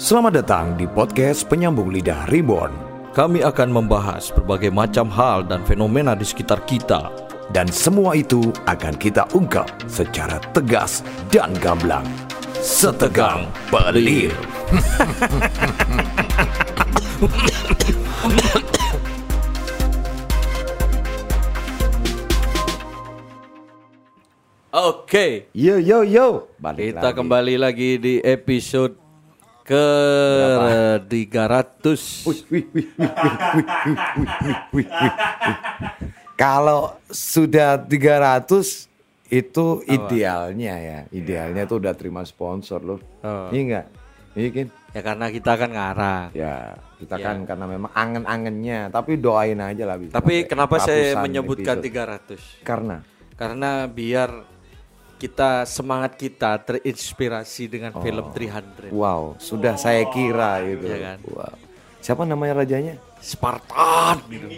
Selamat datang di podcast Penyambung Lidah Reborn Kami akan membahas berbagai macam hal dan fenomena di sekitar kita. dan semua itu akan kita ungkap secara tegas dan gamblang. Setegang pelir. Oke. Okay. Yo yo yo. Balik Kita lagi. kembali lagi di episode ke tiga ratus. Kalau sudah 300 itu Apa? idealnya ya, iya. idealnya tuh udah terima sponsor loh. Oh. Iya nggak? Iya kan? Ya karena kita kan ngarah. Ya, kita ya. kan karena memang angen-angennya, tapi doain aja lah. Tapi kenapa saya menyebutkan episode. 300? Karena karena biar kita semangat kita terinspirasi dengan film 300. wow, sudah saya kira gitu. Iya kan? Wow. Siapa namanya rajanya? Spartan gitu.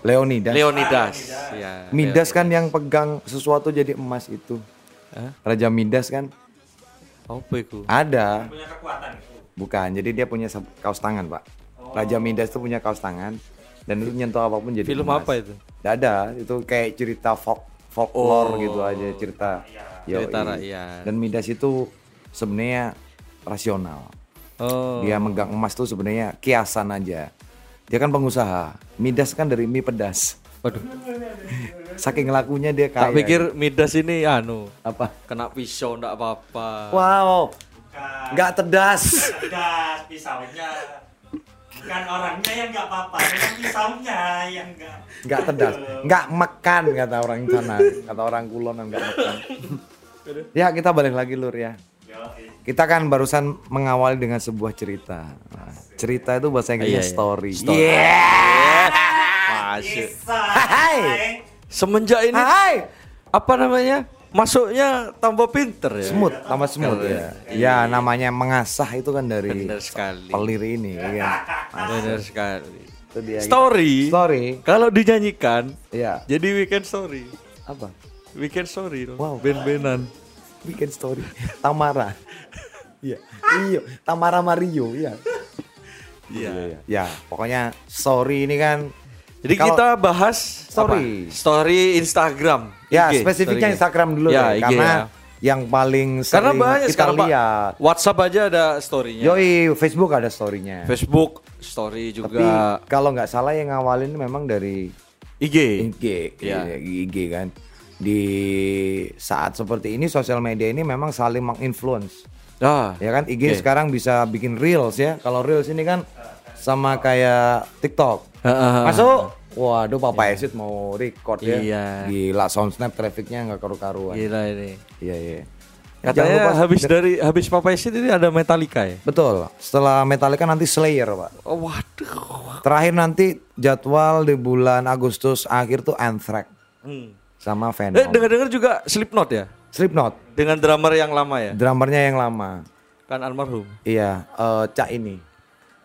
Leonidas. Leonidas. Ya, Midas kan yang pegang sesuatu jadi emas itu. Hah? Raja Midas kan Apa itu? ada. Bukan, jadi dia punya kaos tangan, Pak. Raja Midas itu punya kaos tangan dan itu nyentuh apa pun jadi Film emas. apa itu? Nggak ada, itu kayak cerita folk folklore Oh. gitu aja, cerita Yoi. Cerita rakyat. Dan Midas itu sebenarnya rasional. Oh. Dia megang emas tuh sebenarnya kiasan aja. Dia kan pengusaha. Midas kan dari mie pedas. Waduh. Saking lakunya dia kaya. Tak pikir Midas ini anu apa? kena pisau ndak apa-apa. Wow. Nggak tedas. Pedas pisaunya. Bukan orangnya yang nggak apa-apa, memang pisaunya yang nggak. Nggak tedas. Nggak makan kata orang sana. Kata orang kulon nggak makan. ya kita balik lagi lur ya. Kita kan barusan mengawali dengan sebuah cerita. Nah, cerita itu bahasa Inggrisnya Iya, iya. story. Story. Yeah. Masuk. Kisah. Hai. Semenjak ini Hai. apa namanya? Masuknya tambah pinter ya. Smooth, tambah smooth ya. Ya namanya mengasah itu kan dari Bener sekali. pelir ini ya. Benar sekali. Itu dia. Story. Story. Kalau dinyanyikan Ya. jadi weekend story. Apa? Weekend story dong. Wow. Ben-benan. Weekend story. Tamara. Iya. Iyo, Tamara Mario, iya. Iya. Ya, pokoknya story ini kan Jadi kita bahas Story. apa? Story Instagram. Ya IG, spesifiknya. Instagram dulu Ya, deh, IG karena ya. yang paling Karena sering banyak kita sekarang Pak. lihat. WhatsApp aja ada story-nya. Yoi, Facebook ada story-nya. Facebook story Tapi juga kalau nggak salah yang ngawalin memang dari IG. IG, iya, IG kan. Di saat seperti ini sosial media ini memang saling menginfluence. Ah, Ya kan IG Oke. sekarang bisa bikin reels ya. Kalau reels ini kan sama kayak TikTok. Ah, ah, ah. Masuk. Waduh Papa Esit mau record ya. Iya. Gila sound snap trafficnya nggak karu-karuan. gila ini. Iya iya. Katanya lupa- habis dari habis Papa Esit ini ada Metallica ya? Betul. Setelah Metallica nanti Slayer, Pak. Oh, waduh. Terakhir nanti jadwal di bulan Agustus akhir tuh Anthrax Hmm. sama Eh, Venom. dengar-dengar juga Slipknot ya? Slipknot, Dengan drummer yang lama ya? drummernya yang lama. Kan almarhum. Iya, eh, Cak ini,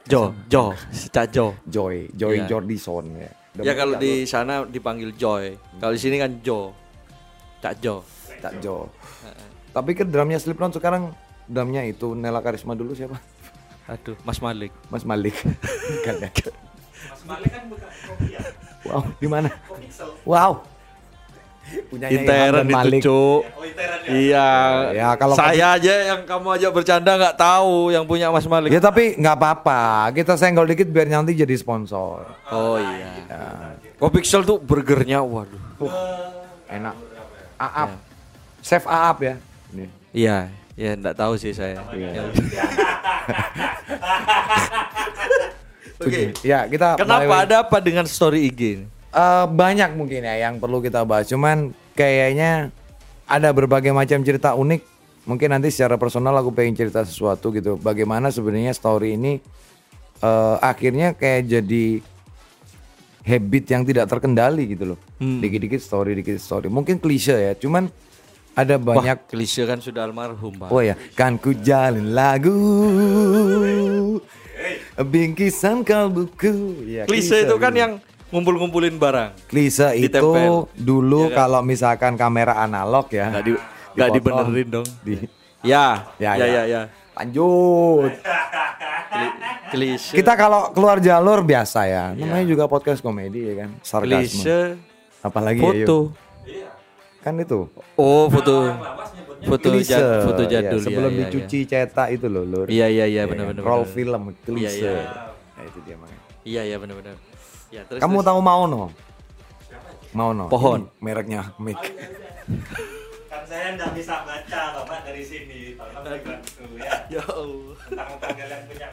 Jo, Jo, si Cak Jo. Joy, Joy Iya. Jordison ya. Ya kalau di sana dipanggil Joy. Kalau di sini kan Jo. Cak Jo. Cak Jo. Tapi kan drumnya Slipknot sekarang drumnya itu Nela Karisma dulu siapa? Aduh, Mas Malik. Mas Malik. Bukan ya? Mas Malik kan bukan kopi ya. Wow, di mana? Wow. Intern dan itu, Malik. Cuk. Oh, interan. Iya. Ya, kalau saya aja yang kamu aja bercanda nggak tahu yang punya Mas Malik. Ya tapi nggak apa-apa, kita senggol dikit biar nanti jadi sponsor. Oh iya. Kopixel tuh burgernya waduh. Enak. Aap. Chef Aap ya. Ini. Iya, ya enggak tahu sih saya. Iya. Ya. Oke. Ya kita. Kenapa balik- ada apa dengan story IG ini? Eh, banyak mungkin ya yang perlu kita bahas. Cuman kayaknya ada berbagai macam cerita unik. Mungkin nanti secara personal aku pengen cerita sesuatu gitu. Bagaimana sebenarnya story ini eh, akhirnya kayak jadi habit yang tidak terkendali gitu loh. Dikit-dikit story, dikit story. Mungkin klise ya. Cuman ada banyak Wah, klise kan sudah almarhum, Pak. Oh ya, kan ku jalin lagu bingkisan kalbuku. Ya, klise itu kan yang ngumpul-ngumpulin barang. klise itu ditempel. dulu kalau misalkan kamera analog ya. Nggak di dipotong, dibenerin dong. Di, Ya, Ya, ya, ya. ya, ya. Lanjut. Kli- Klise. Kita kalau keluar jalur biasa ya. Namanya juga podcast komedi ya kan. Sarkasme. klise Apalagi ya, foto. yuk. Kan itu. Oh, foto. Foto Klise. jad, foto Ya, jadul sebelum ya, ya, dicuci cetak itu loh, Lur. Iya, iya, iya, Ya benar kan? benar. Roll film klise. Iya, Ya, itu dia makanya. Iya, iya benar benar. Ya, terus Kamu terus. tahu Maono? Maono. Pohon. Ini mereknya mic. Kan saya nggak bisa baca bapak dari sini. Tolong dibantu ya. Ya Allah. Tentang kalian punya.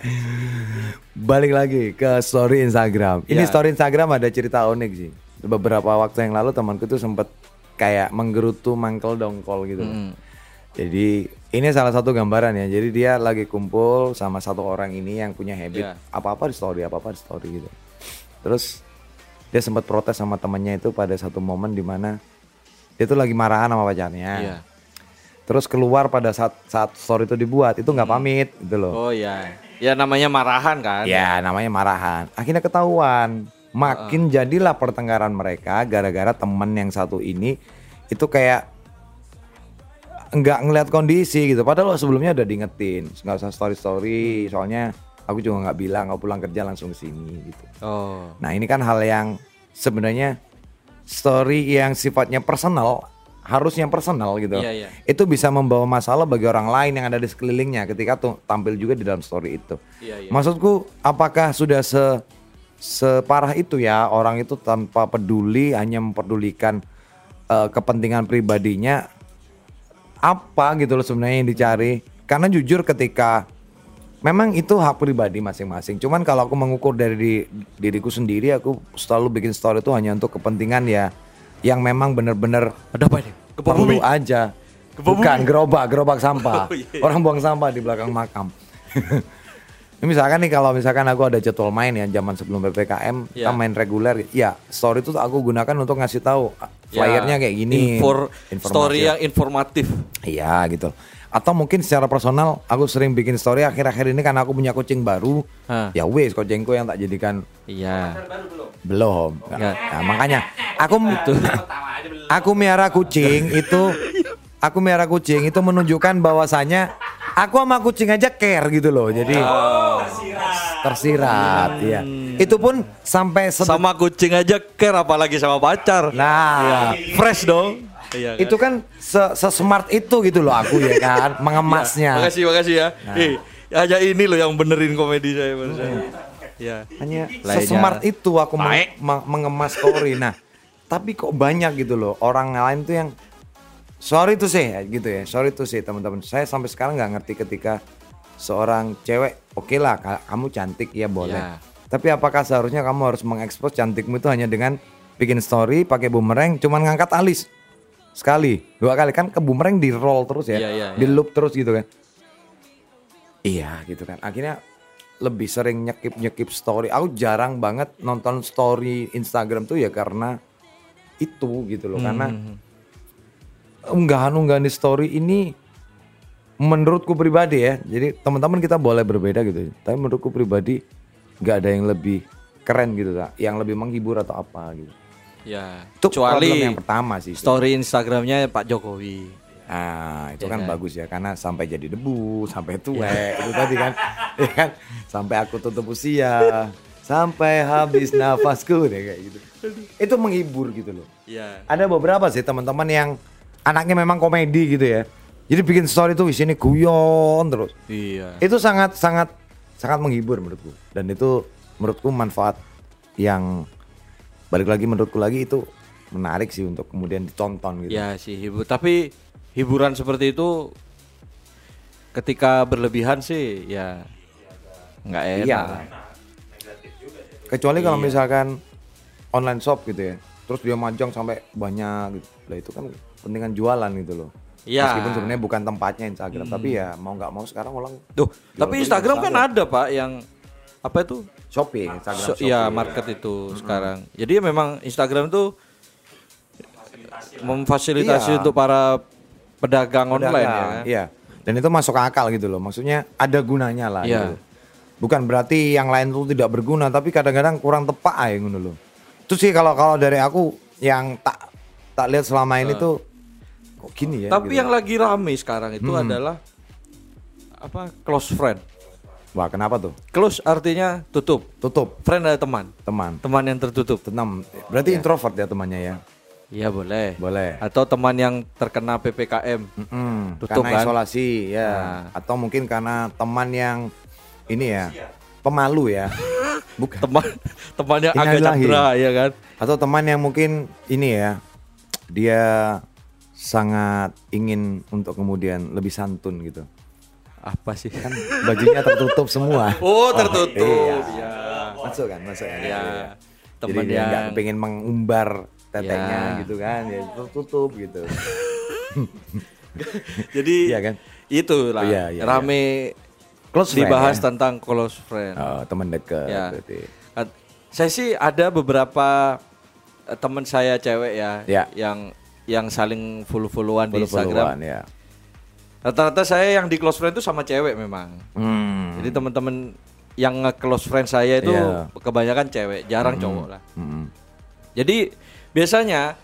Balik lagi ke story Instagram. Ini Ya. story Instagram ada cerita unik sih. Beberapa waktu yang lalu temanku tuh sempet kayak menggerutu mangkel dongkol gitu. Mm. Jadi ini salah satu gambaran ya. Jadi dia lagi kumpul sama satu orang ini yang punya habit Ya. apa-apa di story, apa-apa di story gitu. Terus dia sempat protes sama temannya itu pada satu momen di mana dia tuh lagi marahan sama pacarnya. Iya. Terus keluar pada saat saat story itu dibuat itu nggak pamit gitu loh. Oh ya. Ya namanya marahan kan? Ya namanya marahan. Akhirnya ketahuan. Makin jadilah pertengkaran mereka gara-gara temen yang satu ini itu kayak nggak ngeliat kondisi gitu. Padahal sebelumnya udah diingetin nggak usah story story. Soalnya aku juga nggak bilang nggak pulang kerja langsung ke sini gitu. Oh. Nah ini kan hal yang sebenarnya story yang sifatnya personal harusnya personal gitu. Iya, iya. Itu bisa membawa masalah bagi orang lain yang ada di sekelilingnya ketika tuh tampil juga di dalam story itu. Iya, iya. Maksudku apakah sudah se separah itu ya orang itu tanpa peduli hanya memperdulikan eh, kepentingan pribadinya apa gitu loh sebenarnya yang dicari. Karena jujur ketika memang itu hak pribadi masing-masing. Cuman kalau aku mengukur dari di- diriku sendiri aku selalu bikin story itu hanya untuk kepentingan ya yang memang benar-benar Ada apa ini? Perlu bumi. aja. Bukan bumi. gerobak, gerobak sampah. Oh, iya. Orang buang sampah di belakang makam. Misalkan nih kalau misalkan aku ada jadwal main ya zaman sebelum PPKM kita Ya. main reguler ya story itu aku gunakan untuk ngasih tahu ah, flyernya kayak gini Infor, informasi. story yang informatif. iya gitu atau mungkin secara personal aku sering bikin story akhir-akhir ini karena aku punya kucing baru Hah. ya wes kucingku yang tak jadikan Iya. belum. Nah, makanya aku aku miara kucing itu aku miara kucing itu menunjukkan bahwasanya aku sama kucing aja care gitu loh jadi tersirat ya itu pun sampai Sama kucing aja care apalagi sama pacar. nah Fresh dong. Iya. itu kan se- se-smart itu gitu loh aku ya kan? Mengemasnya. Makasih, makasih ya. Eh, aja ini loh yang benerin komedi saya barusan. Ya. hanya Lainnya- sesmart itu aku meng- mengemas story. Nah tapi kok banyak gitu loh orang lain tuh yang sorry tuh sih gitu ya. Sorry tuh sih teman-teman. Saya sampai sekarang nggak ngerti ketika seorang cewek oke lah ka- kamu cantik ya boleh. Ya. tapi apakah seharusnya kamu harus mengekspos cantikmu itu hanya dengan bikin story pakai boomerang cuman ngangkat alis sekali dua kali kan ke boomerang di roll terus ya Iya, iya, di iya. loop terus gitu kan Iya gitu kan. Akhirnya lebih sering nyekip nyekip story. Aku jarang banget nonton story Instagram tuh ya karena itu gitu loh. Karena Hmm. unggahan-unggahan di story ini menurutku pribadi ya. Jadi teman-teman kita boleh berbeda gitu. Tapi menurutku pribadi nggak ada yang lebih keren gitu tak. Yang lebih menghibur atau apa gitu. Ya. Itu problem Kecuali yang pertama sih. itu. story Instagramnya Pak Jokowi. Nah, itu Ya kan kan? bagus ya karena sampai jadi debu, sampai tuwek itu tadi kan. Ya kan? Sampai aku tutup usia, sampai habis nafasku deh kayak gitu. Itu menghibur gitu loh. Iya. Ada beberapa sih teman-teman yang anaknya memang komedi gitu ya. Jadi bikin story tuh di sini guyon terus. Iya. Itu sangat sangat sangat menghibur menurutku. Dan itu menurutku manfaat yang balik lagi menurutku lagi itu menarik sih untuk kemudian ditonton gitu. Ya sih hibur. Tapi hiburan seperti itu ketika berlebihan sih ya nggak enak. Iya. Kecuali kalau misalkan online shop gitu ya. Terus dia majang sampai banyak gitu. Lah itu kan pentingan jualan gitu loh. Iya. Hmm. Meskipun sebenarnya bukan tempatnya Instagram, tapi ya mau nggak mau sekarang orang Tuh, tapi beli Instagram kan ada Pak yang apa itu? shopping, Instagram So-. Iya, market itu sekarang. Jadi ya memang Instagram tuh memfasilitasi Iya. untuk para pedagang, Pedagang, online ya kan. Iya. Dan itu masuk akal gitu loh. Maksudnya ada gunanya lah Iya. gitu. Bukan berarti yang lain tuh tidak berguna, tapi kadang-kadang kurang tepat aja ngono loh. Itu sih kalau kalau dari aku yang tak tak lihat selama ini tuh kok gini ya. Tapi gitu. yang lagi rame sekarang itu adalah apa close friend. Wah, kenapa tuh? Close artinya tutup. Tutup Friend adalah teman. teman. Teman yang tertutup. Tenang. Berarti introvert ya temannya ya. Iya boleh. Boleh. Atau teman yang terkena PPKM. Mm-mm, Tutup, karena kan? isolasi ya. Nah. Atau mungkin karena teman yang ini ya. Pemalu ya. Bukan. Teman teman yang agak candra ya kan. Atau teman yang mungkin ini ya. Dia sangat ingin untuk kemudian lebih santun gitu. Apa sih? Kan bajunya tertutup semua. Oh tertutup. Iya. Ya. Masuk kan, masuk kan. Ya. Jadi Teman dia nggak yang pengen mengumbar teteknya Ya. gitu kan, ya tertutup gitu. jadi Iya kan? itulah Oh, iya, iya, rame Close friend, dibahas ya? tentang close friend. Oh, teman dekat Ya. berarti. Saya sih ada beberapa eh, teman saya cewek ya, Ya. yang yang saling follow-followan di Follow-followan, Instagram. ya. Rata-rata saya yang di close friend itu sama cewek memang. Hmm. Jadi teman-teman yang nge-close friend saya itu Iya. kebanyakan cewek, jarang cowok lah. Hmm. Jadi biasanya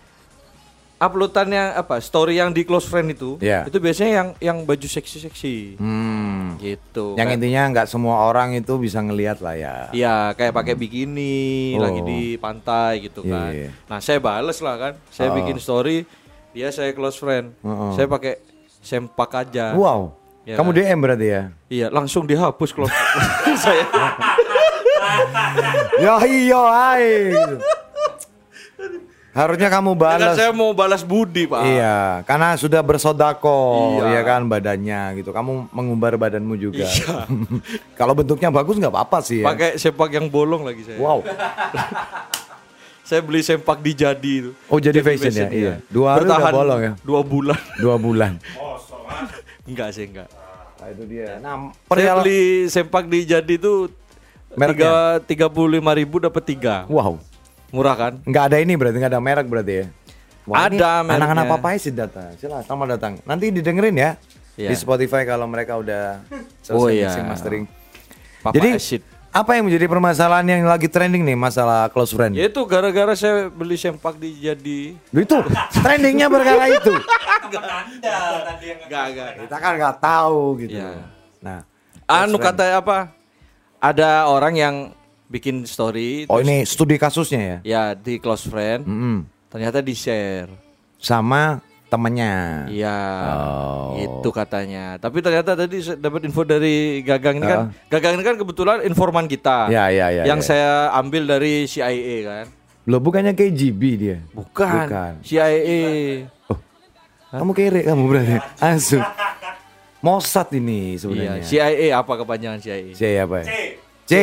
uploadannya apa story yang di close friend itu, Iya. itu biasanya yang yang baju seksi-seksi Hmm. gitu. Yang Kayak- intinya nggak semua orang itu bisa ngelihat lah ya. Iya, kayak pakai bikini Oh. lagi di pantai gitu Iya, kan. iya. Nah, saya bales lah kan. Saya Oh. bikin story, dia saya close friend. Oh, oh. Saya pakai sempak aja. Wow. Ya Kamu kan? DM berarti ya? Iya, langsung dihapus close saya. ya iya. Harusnya kamu Karena balas. saya mau balas budi, Pak. Iya, karena sudah bersodako, Iya. ya kan badannya gitu. Kamu mengumbar badanmu juga. Iya. Kalau bentuknya bagus nggak apa-apa sih ya. Pakai sempak yang bolong lagi saya. Wow. Saya beli sempak di Jadi itu. Oh jadi fashion, ya? Iya. Dua hari udah bolong ya? Dua bulan. Dua bulan. Enggak sih, enggak. Nah, itu dia. Nah, Saya perihal- beli sempak di Jadi itu Mereknya? puluh lima ribu dapat tiga. Wow. Murah kan? Nggak ada ini berarti nggak ada merek berarti ya? ini Ada. Anak-anak papai sih datang. Silahkan selamat datang. Nanti didengerin ya Iya. di Spotify kalau mereka udah selesai Oh, iya. mastering. Papa Jadi acid. Apa yang menjadi permasalahan yang lagi trending nih masalah close friend? Ya itu gara-gara saya beli sempak di Jadi. Itu trendingnya perkara itu. Enggak, enggak. Kita kan nggak tahu gitu. Iya. Nah, Anu kata apa? Ada orang yang bikin story oh ini studi kasusnya ya? ya di close friend, Mm-mm. ternyata di share. Sama temennya. Iya, Oh. itu katanya. Tapi ternyata tadi dapat info dari Gagang ini kan. Gagang ini kan kebetulan informan kita. Ya, ya, ya, Yang ya. saya ambil dari CIA kan. Loh bukannya KGB dia? Bukan. Bukan. CIA. Oh, kamu kere kamu berarti. Asu. Mossad ini Iya, sebenarnya. CIA apa kepanjangan CIA? C apa ya? C. C.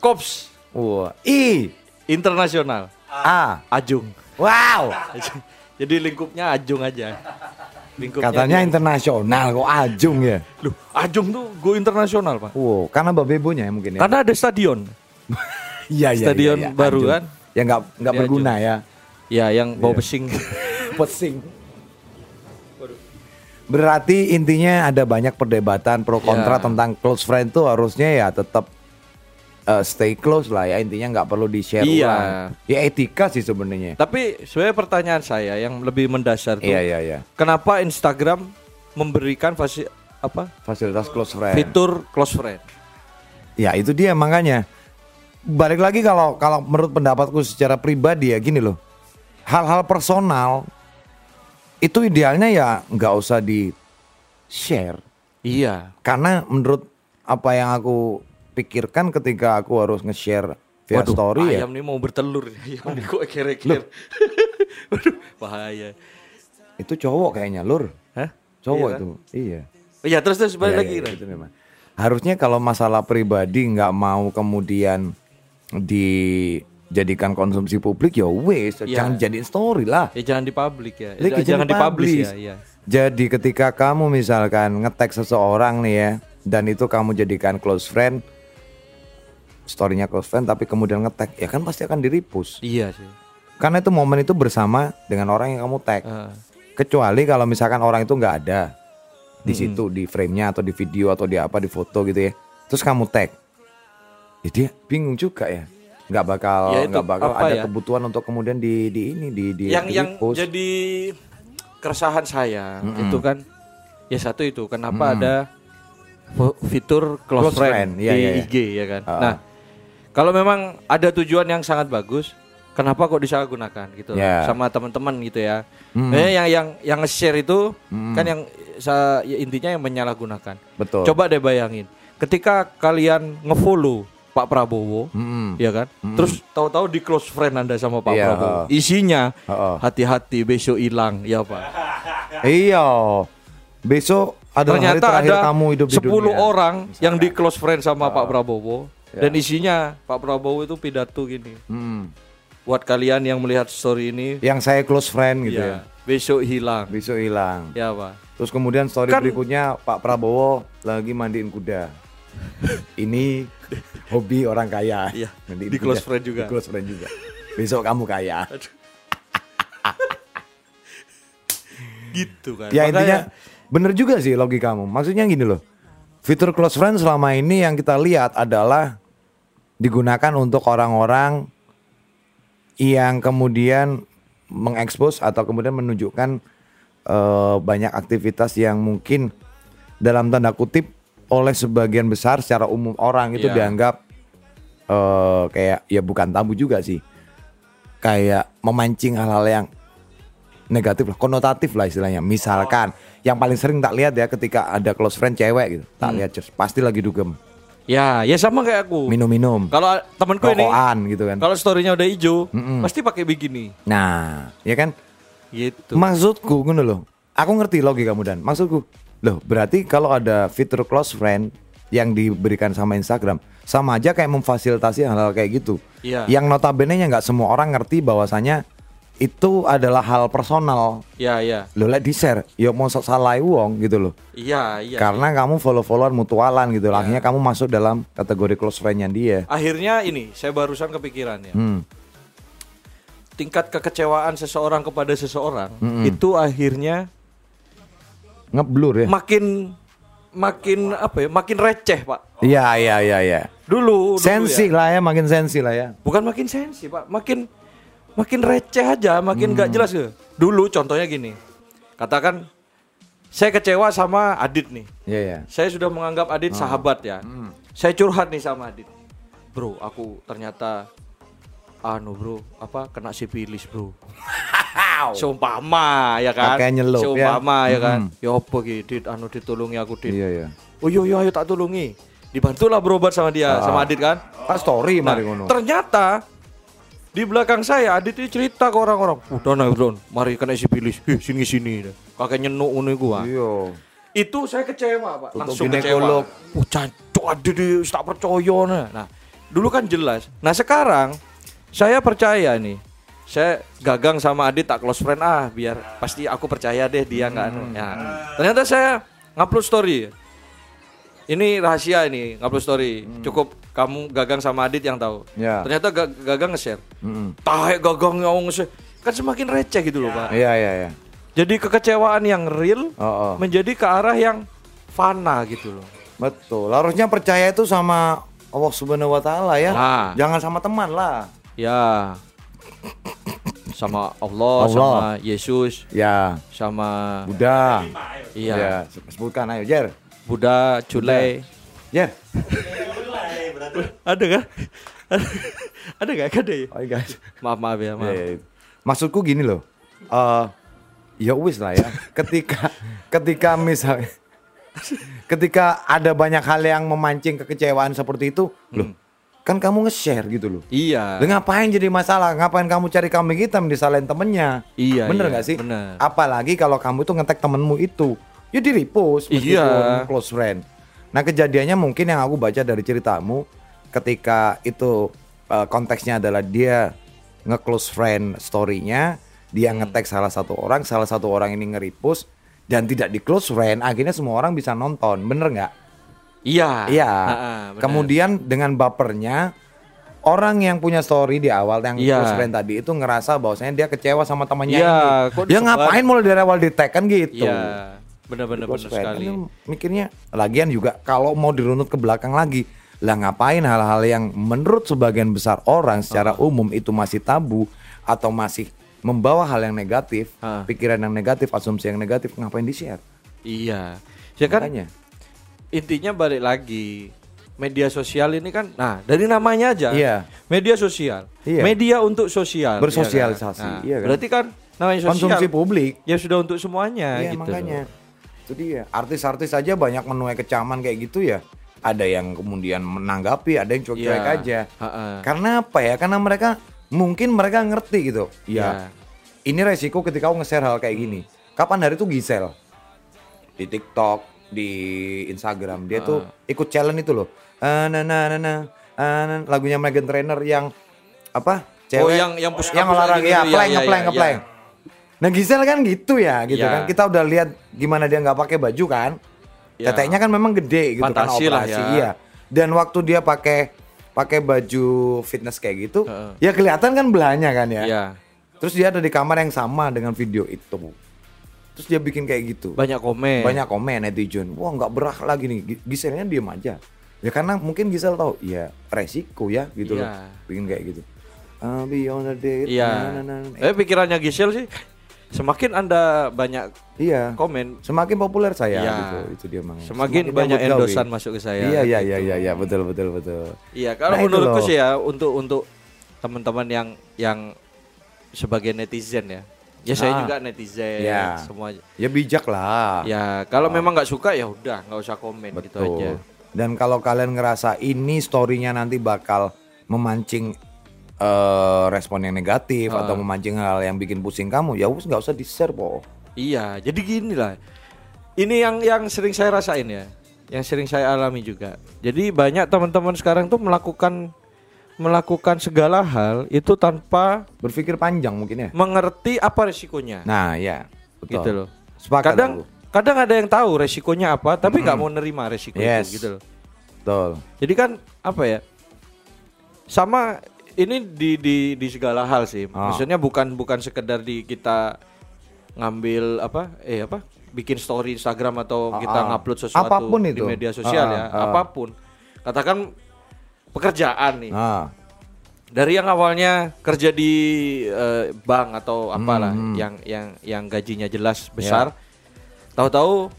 Cops Wah. I. Internasional. A. Ajung. Wow. Jadi lingkupnya Ajung aja. Lingkupnya Katanya dia- internasional kok ajung ya. Loh, Ajung tuh go internasional, Pak. Wow, karena babebonya ya mungkin ya. Karena ada stadion. Iya, iya, stadion iya, iya, baru ajung. kan? Yang nggak nggak Di berguna ya. Ya, yang bau Iya. pesing. Pesing. Berarti intinya ada banyak perdebatan pro kontra Ya. tentang close friend tuh harusnya ya tetap eh, stay close lah ya intinya nggak perlu di share Iya. ulang. Ya etika sih sebenarnya. Tapi sebenarnya pertanyaan saya yang lebih mendasar tuh, Iya iya iya. kenapa Instagram memberikan fasi apa Fasilitas close friend. fitur close friend? Ya itu dia makanya. Balik lagi kalau kalau menurut pendapatku secara pribadi ya gini loh. Hal-hal personal itu idealnya ya nggak usah di share. Iya. Karena menurut apa yang aku pikirkan ketika aku harus nge-share via Waduh, story ya. ayam nih mau bertelur. Ayam nih kok eker-eker. Waduh, bahaya. Itu cowok kayaknya lur. Hah? Cowok Iya kan? itu. Iya. Iya, terus terus balik Iya, lagi. iya, itu memang. Harusnya kalau masalah pribadi nggak mau kemudian dijadikan konsumsi publik ya wes Iya. jangan jadiin story lah. Ya jangan di publik ya. Lagi jangan jadi dipublish publish. ya, iya. Jadi ketika kamu misalkan ngetek seseorang nih ya dan itu kamu jadikan close friend storynya close friend tapi kemudian ngetek ya kan pasti akan diripus. Iya sih. Karena itu momen itu bersama dengan orang yang kamu tag. Ah. Kecuali kalau misalkan orang itu nggak ada di situ di frame-nya atau di video atau di apa di foto gitu ya. Terus kamu tag. Ya dia bingung juga ya. Nggak bakal Ya nggak bakal ada ya? kebutuhan untuk kemudian di di ini di di yang di yang repost. jadi keresahan saya itu kan ya satu itu kenapa ada F- fitur close, Close friend, friend, iya, di iya, iya. IG ya kan. Ah. Nah, kalau memang ada tujuan yang sangat bagus, kenapa kok disalahgunakan gitu Ya. sama teman-teman gitu ya. Hmm. Eh, yang yang yang nge-share itu kan yang sa- ya intinya yang menyalahgunakan. Betul. Coba deh bayangin, ketika kalian ngefollow Pak Prabowo, Mm-mm. ya kan? Terus tahu-tahu di close friend Anda sama Pak Iya, Prabowo. Isinya hati-hati besok hilang, ya Pak. Iya. Besok hari Ternyata terakhir ada kamu hidup di 10 dunia. orang yang di close friend sama Pak Prabowo Ya. dan isinya Pak Prabowo itu pidato gini. Hmm. Buat kalian yang melihat story ini, Yang saya close friend gitu ya. ya, besok hilang. Besok hilang. Ya, Pak. Terus kemudian story Kan- berikutnya Pak Prabowo lagi mandiin kuda. Ini hobi orang kaya. Iya, Mandiin di kuda. close friend juga. Di close friend juga. Besok kamu kaya. Gitu kan. Ya Makanya- intinya bener juga sih logikamu. Maksudnya gini loh. Fitur close friend selama ini yang kita lihat adalah digunakan untuk orang-orang yang kemudian mengekspos atau kemudian menunjukkan eh, banyak aktivitas yang mungkin dalam tanda kutip oleh sebagian besar secara umum orang itu Iya. dianggap eh, kayak ya bukan tabu juga sih. Kayak memancing hal-hal yang negatif lah, konotatif lah istilahnya. Misalkan yang paling sering tak lihat ya ketika ada close friend cewek gitu, tak lihat Cers, pasti lagi dugem, Ya, ya sama kayak aku. minum-minum, Kalau temanku ini gitu kan. kalau storynya udah hijau, pasti pakai bikini. Nah, ya kan Gitu. maksudku ngono loh. Aku ngerti logika kamu dan maksudku. Loh, berarti kalau ada fitur close friend yang diberikan sama Instagram, sama aja kayak memfasilitasi hal-hal kayak gitu. Iya. Yang notabene nya nggak semua orang ngerti bahwasanya itu adalah hal personal. Ya, ya. Lo lek di share, ya mau sok salah wong gitu loh. Iya, iya. Karena kamu follow-followan mutualan gitu, lah. akhirnya kamu masuk dalam kategori close friend-nya dia. Akhirnya ini saya barusan kepikiran ya. Hmm. Tingkat kekecewaan seseorang kepada seseorang itu akhirnya Ngeblur ya. makin makin apa ya? Makin receh, Pak. Iya, iya, iya, iya. Dulu, dulu Sensi ya. lah ya, makin sensi lah ya. Bukan makin sensi, Pak. Makin makin receh aja, makin nggak jelas ya. Dulu contohnya gini. Katakan saya kecewa sama Adit nih. Iya, iya. Saya sudah menganggap Adit sahabat ya. Saya curhat nih sama Adit. Bro, aku ternyata anu bro, apa kena sipilis bro. Seumpama ya kan. Pakai nyelup, ya. Seumpama ya, kan. Mm. Ya apa Dit, anu ditolongi aku Dit. Iya, iya. Oh iya iya ayo tak tolongi. Dibantulah berobat sama dia, Ah. sama Adit kan. Pak story Nah, mari ngono. ternyata di belakang saya Adit itu cerita ke orang-orang. Udah naik Bro, mari kena sipilis. Ih, sini sini. Kakek nyenuk iku ah. Iya. Itu saya kecewa, Pak. Langsung ginekolog. kecewa. Oh, cancok Adit ini tak percaya nah. Nah, dulu kan jelas. Nah, sekarang saya percaya nih. Saya gagang sama Adit tak close friend ah biar pasti aku percaya deh dia nggak anu. Ya. Ternyata saya ngupload story. Ini rahasia ini ngupload story. Cukup kamu gagang sama Adit yang tahu. Ya. Ternyata Ga- gagang nge-share. Mm-mm. Tahe gagang yang nge-share. Kan semakin receh gitu loh, Pak. Iya, iya, iya. Jadi kekecewaan yang real Oh, oh. menjadi ke arah yang fana gitu loh. Betul. Harusnya percaya itu sama Allah Subhanahu wa taala ya. Nah. Jangan sama teman lah. Ya. Sama Allah, Allah. sama Yesus, Ya, sama Buddha. iya, Ya, sebutkan ayo, Jer. Buddha, Culai. Jer. Ada kan? ada gak? Ada ya? Oh, guys. Maaf maaf ya, maaf. Ya, ya. Maksudku gini loh. Eh ya wis lah ya. Ketika ketika misalnya ketika ada banyak hal yang memancing kekecewaan seperti itu, loh, kan kamu nge-share gitu loh. Iya. Lah ngapain jadi masalah? Ngapain kamu cari kambing hitam disalahin temennya? Iya, Bener iya, nggak sih? bener. Apalagi kalau kamu itu ngetek temenmu itu. Ya di repost meskipun Iya. close friend. Nah kejadiannya mungkin yang aku baca dari ceritamu ketika itu eh, konteksnya adalah dia nge-close friend story-nya, dia Hmm. ngetek salah satu orang, salah satu orang ini nge-repost dan tidak di close friend, akhirnya semua orang bisa nonton. Bener nggak? Iya. Iya. Kemudian dengan bapernya orang yang punya story di awal yang Iya. close friend tadi itu ngerasa bahwasanya dia kecewa sama temannya Iya, ini. Dia ngapain mulai dari awal di tag kan gitu. Iya. Benar-benar Close benar sekali. Kan mikirnya lagian juga kalau mau dirunut ke belakang lagi lah ngapain hal-hal yang menurut sebagian besar orang secara Oh. umum itu masih tabu atau masih membawa hal yang negatif, Ah. pikiran yang negatif, asumsi yang negatif ngapain di share? Iya. Ya kan Makanya. intinya balik lagi media sosial ini kan nah dari namanya aja Iya. media sosial Iya. media untuk sosial Bersosialisasi, iya kan? Nah, iya kan? berarti kan namanya sosial Konsumsi publik. ya sudah untuk semuanya Iya gitu makanya. Itu dia. Artis-artis aja banyak menuai kecaman kayak gitu ya. Ada yang kemudian menanggapi, ada yang cuek-cuek Iya. aja. Ha-ha. Karena apa ya? Karena mereka mungkin mereka ngerti gitu. Ya. Iya. Ini resiko ketika kau nge-share hal kayak gini. Kapan hari itu Gisel di TikTok, di Instagram, dia tuh ikut challenge itu loh. Ah, na na na na, ah, na, lagunya Megan Trainor yang apa? Oh, yang- yang push yang olahraga gitu, ya, iya, iya, ngeplank, iya, ngeplank. Nah Gisel kan gitu ya, gitu Iya. kan. Kita udah lihat gimana dia nggak pakai baju kan. Iya. Teteknya kan memang gede gitu kan Fantasi lah operasi. ya. Iya. Dan waktu dia pakai pakai baju fitness kayak gitu, Heeh. ya kelihatan kan belahnya kan ya. Iya. Terus dia ada di kamar yang sama dengan video itu. Terus dia bikin kayak gitu. banyak komen Banyak komen netizen. Wah nggak berak lagi nih. Gi- Giselnya diem aja. Ya karena mungkin Gisel tahu, ya resiko ya gitu loh. Iya. Bikin kayak gitu. I'll be on a date. iya na, na, na. eh pikirannya Gisel sih semakin anda banyak Iya. komen Semakin populer saya Iya. gitu. Itu dia mang. semakin banyak gawe. endosan masuk ke saya Iya iya iya iya iya betul betul betul. Iya, kalau Nah, menurutku sih ya untuk untuk teman-teman yang yang sebagai netizen ya. Ya saya Ah. juga netizen Iya. semua. Ya bijak lah. Ya, kalau memang nggak suka ya udah nggak usah komen gitu Betul. aja. Dan kalau kalian ngerasa ini storynya nanti bakal memancing eh, respon yang negatif Ah. atau memancing hal yang bikin pusing kamu, ya wis nggak usah di share po. Iya, jadi gini lah. Ini yang yang sering saya rasain ya, yang sering saya alami juga. Jadi banyak teman-teman sekarang tuh melakukan melakukan segala hal itu tanpa Berpikir panjang mungkin ya. mengerti apa resikonya. Nah ya betul. gitu loh. Sepakat kadang aku. kadang ada yang tahu resikonya apa, tapi nggak mau nerima resiko Yes. itu gitu loh. Betul. Jadi kan apa ya? Sama ini di di di segala hal sih. Ah. Maksudnya bukan bukan sekedar di kita ngambil apa? Eh apa? Bikin story Instagram atau Ah, kita ah. ngupload sesuatu Apa pun di itu. media sosial Ah, ya, ah. apa pun. Katakan pekerjaan nih. Nah Dari yang awalnya kerja di eh, bank atau apalah Hmm, hmm. yang yang yang gajinya jelas besar, tahu-tahu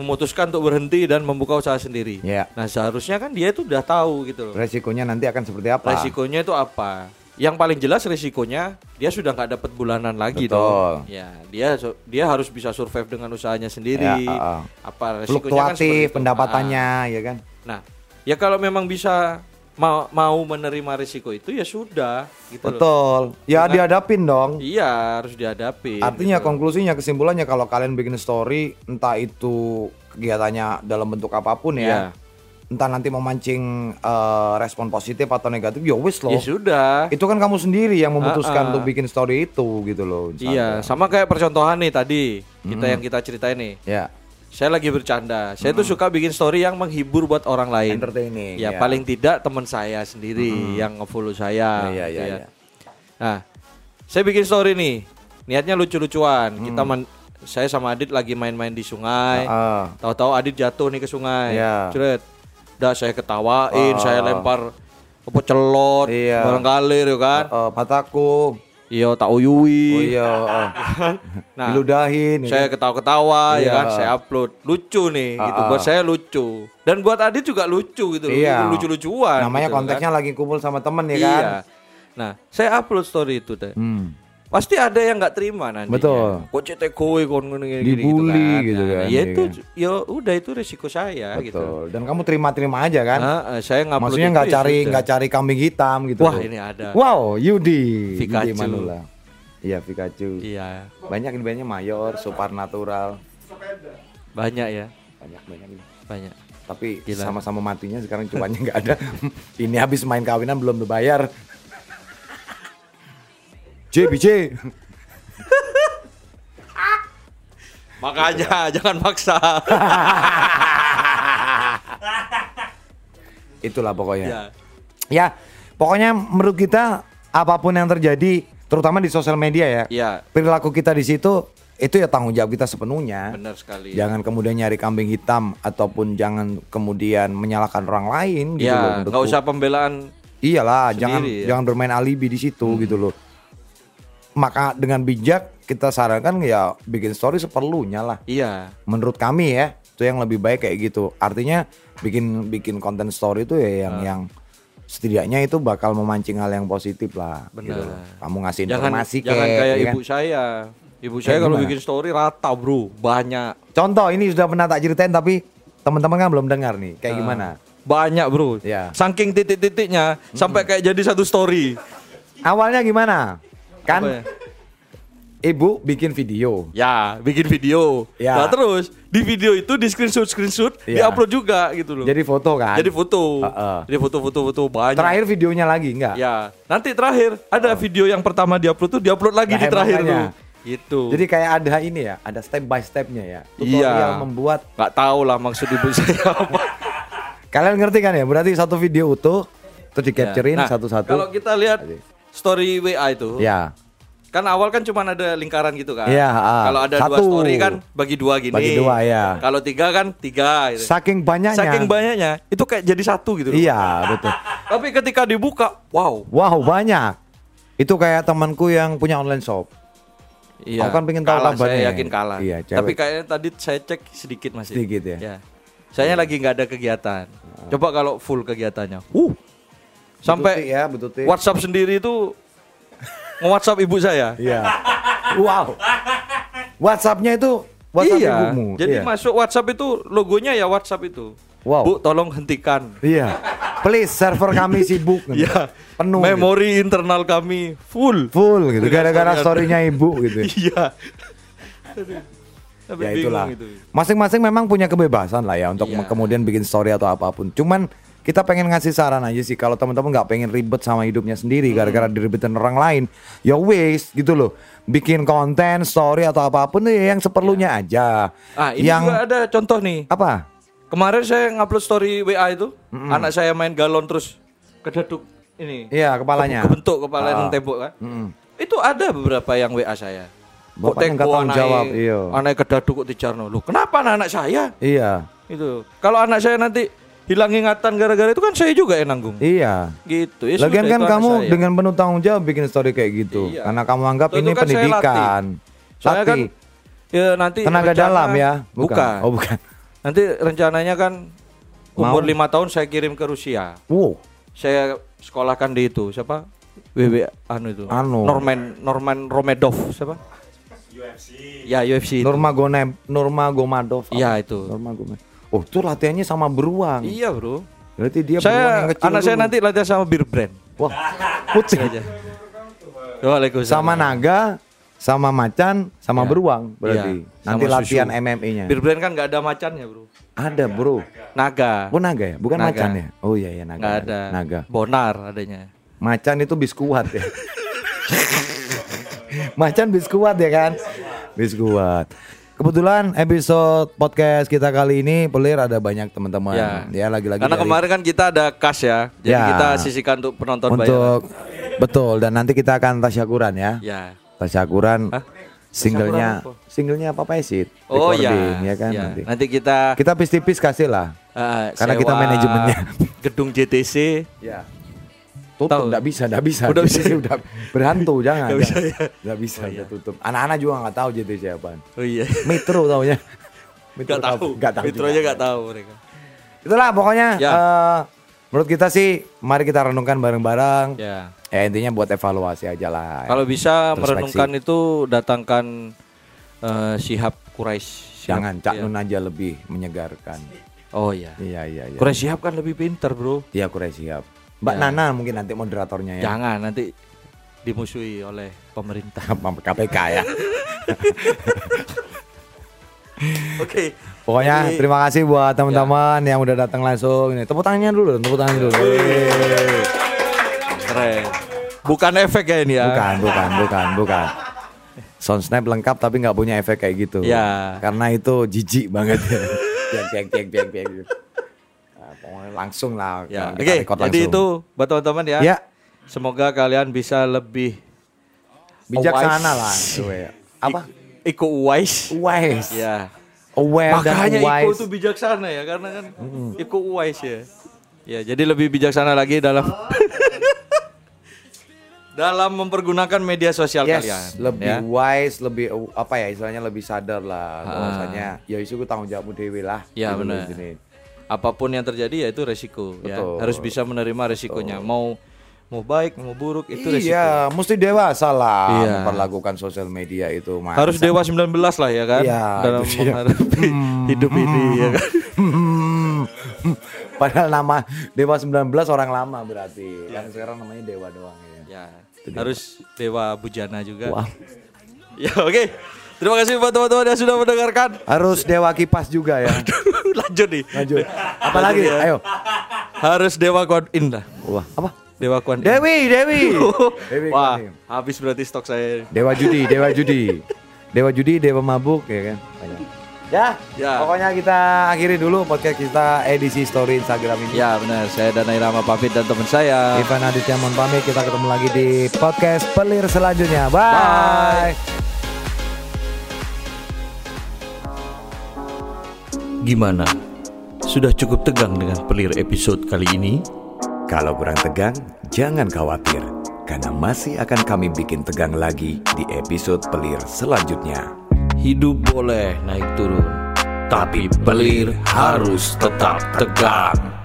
memutuskan untuk berhenti dan membuka usaha sendiri. Ya. Nah seharusnya kan dia itu udah tahu gitu loh. resikonya nanti akan seperti apa? Resikonya itu apa? Yang paling jelas resikonya dia sudah nggak dapat bulanan lagi Betul. dong. Ya dia dia harus bisa survive dengan usahanya sendiri. Ya, ah, ah. Apa resikonya kan Fluktuatif itu. pendapatannya ya kan. Ah. Nah ya kalau memang bisa mau mau menerima risiko itu ya sudah gitu loh. Betul. Ya Bukan- dihadapin dong. Iya harus dihadapi. Artinya gitu. konklusinya kesimpulannya kalau kalian bikin story entah itu kegiatannya dalam bentuk apa pun ya. Entah nanti memancing eh, respon positif atau negatif ya wis loh. ya sudah. Itu kan kamu sendiri yang memutuskan Ah, ah. untuk bikin story itu gitu loh. Iya, sama kayak percontohan nih tadi kita Hmm. yang kita ceritain nih. Ya, Saya lagi bercanda. Saya tuh suka bikin story yang menghibur buat orang lain. Hmm. entertaining. Ya, paling tidak teman saya sendiri yang nge-follow saya. Iya, gitu iya, ya. iya. Nah, saya bikin story nih. Niatnya lucu-lucuan. Hmm. Kita man- saya sama Adit lagi main-main di sungai. Ah, Tahu-tahu Adit jatuh nih ke sungai. Iya. Cret. Udah saya ketawain, Ah. saya lempar apa celot, Iya. barang kalir ya kan. eh, mataku. Iya, tak uyui. Oh iya, Nah, diludahin. ya saya kan? ketawa-ketawa ya Iya. kan saya upload lucu nih gitu buat saya lucu dan buat Adit juga lucu gitu. Iya. lucu-lucuan Namanya gitu konteksnya kan. lagi kumpul sama temen ya kan. iya nah saya upload story itu teh Hmm. Pasti ada yang nggak terima nanti Betul. kok cetek kowe kon ngene gini Dibully gitu Nah, kan, ya iya itu kan. ya udah itu resiko saya gitu Betul. Dan kamu terima-terima aja kan? Nah, saya ngupload Maksudnya nggak cari nggak cari kambing hitam gitu. Wah, ini ada. Wow, Yudi. Pikachu. Yudi Manula. Iya Pikachu. iya Banyak ini banyak mayor, supernatural. banyak ya Banyak banyak ini. banyak Tapi sama-sama matinya sekarang cuannya nggak ada. ini habis main kawinan belum dibayar. J BJ. makanya jangan maksa Itulah pokoknya. ya Ya, pokoknya menurut kita apa pun yang terjadi, terutama di sosial media ya, ya perilaku kita di situ itu ya tanggung jawab kita sepenuhnya. benar sekali Jangan kemudian nyari kambing hitam ataupun jangan kemudian menyalahkan orang lain gitu loh. ya nggak usah pembelaan Iyalah, sendiri jangan ya. Hmm. jangan bermain alibi di situ gitu loh. Maka dengan bijak kita sarankan ya bikin story seperlunya lah. iya Menurut kami ya, itu yang lebih baik kayak gitu. Artinya bikin bikin konten story itu ya yang yang setidaknya itu bakal memancing hal yang positif lah. Benar. gitu. Kamu ngasih Jangan informasi jangan kek, kayak ya kan? ibu saya. Ibu saya kalau gimana? bikin story rata, Bro. Banyak. Contoh ini sudah pernah tak ceritain tapi teman-teman kan belum dengar nih. Kayak Ah. gimana? Banyak, Bro. Ya. Saking titik-titiknya sampai kayak jadi satu story. Awalnya gimana? Kan Apa ya? ibu bikin video. Ya, bikin video. Ya. Nah, terus di video itu di screenshot screenshot, Ya. diupload juga gitu loh. Jadi foto kan? Jadi foto. Heeh. Jadi foto-foto foto banyak. Terakhir videonya lagi enggak? Ya, nanti terakhir ada video yang pertama diupload tuh diupload lagi Nah, di terakhir tuh. Gitu. Jadi kayak ada ini ya, ada step by stepnya ya. Tutorial Iya. membuat. nggak tahu lah maksud ibu saya apa. Kalian ngerti kan ya? Berarti satu video utuh terus di capturein Nah, satu-satu. Kalau kita lihat Jadi. Story WA itu, Ya, kan awal kan cuma ada lingkaran gitu kan. Iya, ah. Kalau ada dua Satu. story kan bagi dua gini. Bagi dua, ya. Kalau tiga kan tiga. Gitu. saking banyaknya. Saking banyaknya itu kayak jadi satu gitu. loh. Iya, betul. Tapi ketika dibuka, wow. Wow, banyak. Itu kayak temanku yang punya online shop. Iya. Aku kan pengen tahu kalah, kabarnya. Saya yakin kalah. Iya, cewek. Tapi kayaknya tadi saya cek sedikit masih. Sedikit ya? Ya. Saya lagi nggak ada kegiatan. Coba kalau full kegiatannya. Uh. Sampai ya. WhatsApp sendiri itu nge-WhatsApp ibu saya. Iya. Wow. WhatsAppnya itu WhatsApp iya. ibumu. Jadi Iya. masuk WhatsApp itu logonya ya WhatsApp itu. Wow. Bu, tolong hentikan. Iya. Please server kami sibuk. Iya. Penuh. gitu. Memori internal kami full. Full gitu. Gara-gara story- storynya ibu gitu. Iya. Aduh. Sampai ya itulah. itu. Masing-masing memang punya kebebasan lah ya untuk Iya. kemudian bikin story atau apa pun. Cuman kita pengen ngasih saran aja sih kalau teman-teman nggak pengen ribet sama hidupnya Hmm. sendiri gara-gara diribetin orang lain, ya waste gitu loh. Bikin konten, story atau apa pun ya yang seperlunya aja. Ah, ini yang juga ada contoh nih. apa? Kemarin saya ngupload story WA itu, anak saya main galon terus kedaduk ini. Iya, kepalanya. Kebentuk kepala yang tembok kan. Mm-mm. Itu ada beberapa yang WA saya. Kok Bapaknya nggak tanggung jawab, iya. Anaknya kedaduk kok dijarno. Loh, kenapa anak, anak saya? Iya. Itu. Kalau anak saya nanti hilang ingatan gara-gara itu kan saya juga yang nanggung. Iya. Gitu. Ya Lagian kan kamu saya. dengan penuh tanggung jawab bikin story kayak gitu. Iya. Karena kamu anggap Itu ini kan saya pendidikan. Soalnya kan ya nanti tenaga rencana- dalam ya, Bukan. Oh, bukan. Nanti rencananya kan umur Mau? lima tahun saya kirim ke Rusia. Wow. Saya sekolahkan di itu siapa? WW anu itu. Anu. Norman Norman Romedov siapa? UFC. Ya UFC. Gone Nurma Gomadov. Iya, itu. Nurma Gome. Oh, itu latihannya sama beruang. Iya, Bro. Berarti dia beruang yang saya kecil anak saya nanti latihan sama Bir Brand. Wah, putih. aja. Waalaikumsalam. sama naga, sama macan, sama Iya. beruang berarti. Iya, Nanti latihan. MMA-nya. Bir Brand kan nggak ada macannya, Bro. Ada, Bro. Naga. Oh, naga ya? Bukan Naga. macan ya? Oh iya ya naga. Naga. ada. Naga. Bonar adanya. Macan itu biskuat ya. Macan biskuat ya kan? Biskuat. Kebetulan episode podcast kita kali ini pelir ada banyak teman-teman Ya. ya lagi-lagi Karena dari- kemarin kan kita ada kas ya. Jadi Ya. kita sisihkan untuk penonton bayaran. untuk betul dan nanti kita akan tasyakuran ya. Ya. Tasyakuran Hah? singlenya singlenya Papa Esit Oh ya. recording, ya kan Ya. nanti. Nanti kita Kita tipis-tipis kasih lah. eh, Karena kita manajemennya. Gedung JTC. Ya. Tutup, Tahu. enggak bisa, enggak bisa. Udah bisa. Udah berhantu, jangan. Nggak bisa ya? Nggak bisa, udah tutup. Anak-anak juga nggak tahu JTC apaan. Oh iya. Metro taunya. Metro Gak tahu. Enggak tahu. Metro aja gak tahu mereka. Itulah pokoknya Ya. eh, menurut kita sih mari kita renungkan bareng-bareng. Ya. Ya intinya buat evaluasi aja lah. Kalau bisa merenungkan itu datangkan eh, Sihab Quraisy. Jangan Cak iya. Nun aja lebih menyegarkan. Oh iya. Iya iya iya. Quraisy Sihab kan lebih pinter, Bro. Iya Quraisy siap. Mbak Ya. Nana mungkin nanti moderatornya ya. Jangan nanti dimusuhi oleh pemerintah. KPK ya. Oke. Pokoknya Jadi- terima kasih buat teman-teman yang udah datang langsung ini. Tepuk tangannya dulu, tepuk tangannya dulu. Yeay. Keren. Bukan efek ya ini ya. Bukan, bukan, bukan, bukan. Sound snap lengkap tapi nggak punya efek kayak gitu. Ya. Karena itu jijik banget. Biang, biang, biang, biang, biang. Pokoknya langsung lah. Ya. Oke, record jadi itu buat teman-teman ya. Ya. Semoga kalian bisa lebih bijaksana lah. ya. Apa? Ik- Iko wise. Wise. Ya. Aware Makanya dan Iko wise. tuh bijaksana ya karena kan Iko wise ya. Ya, jadi lebih bijaksana lagi dalam dalam mempergunakan media sosial yes, kalian. lebih ya. wise, lebih apa ya istilahnya lebih sadar lah bahwasanya ya isu tanggung jawabmu dewi lah. Ya, Gitu benar. Apa pun yang terjadi ya itu resiko. ya. Betul. Harus bisa menerima resikonya. Mau mau baik mau buruk itu resiko. Iya, mesti dewasa lah Iya. memperlakukan sosial media itu. Mas. Harus dewa 19 lah ya kan Iya, dalam menghadapi hidup ini ya kan. Hmm. Padahal nama Dewa 19 orang lama berarti. Yang sekarang namanya Dewa doang ya. Ya, harus dewa bujana juga. Wah. Ya oke. Terima kasih buat teman-teman yang sudah mendengarkan. Harus Dewa kipas juga ya. Lanjut nih. Lanjut. Apalagi? ya. Ayo. Harus dewa kuan in lah. Wah, apa? Dewa kuan in. Dewi, Dewi. Dewi Wah, habis berarti stok saya. Dewa judi, Dewa judi. Dewa judi, Dewa mabuk ya kan. Banyak. Ya, Ya. pokoknya kita akhiri dulu podcast kita edisi story Instagram ini. Ya benar, saya Dana Irama pamit dan teman saya. Ivan Aditya mohon pamit, kita ketemu lagi di podcast pelir selanjutnya. Bye. Gimana? Sudah cukup tegang dengan pelir episode kali ini? Kalau kurang tegang, jangan khawatir. Karena masih akan kami bikin tegang lagi di episode pelir selanjutnya. Hidup boleh naik turun, tapi pelir harus tetap tegang.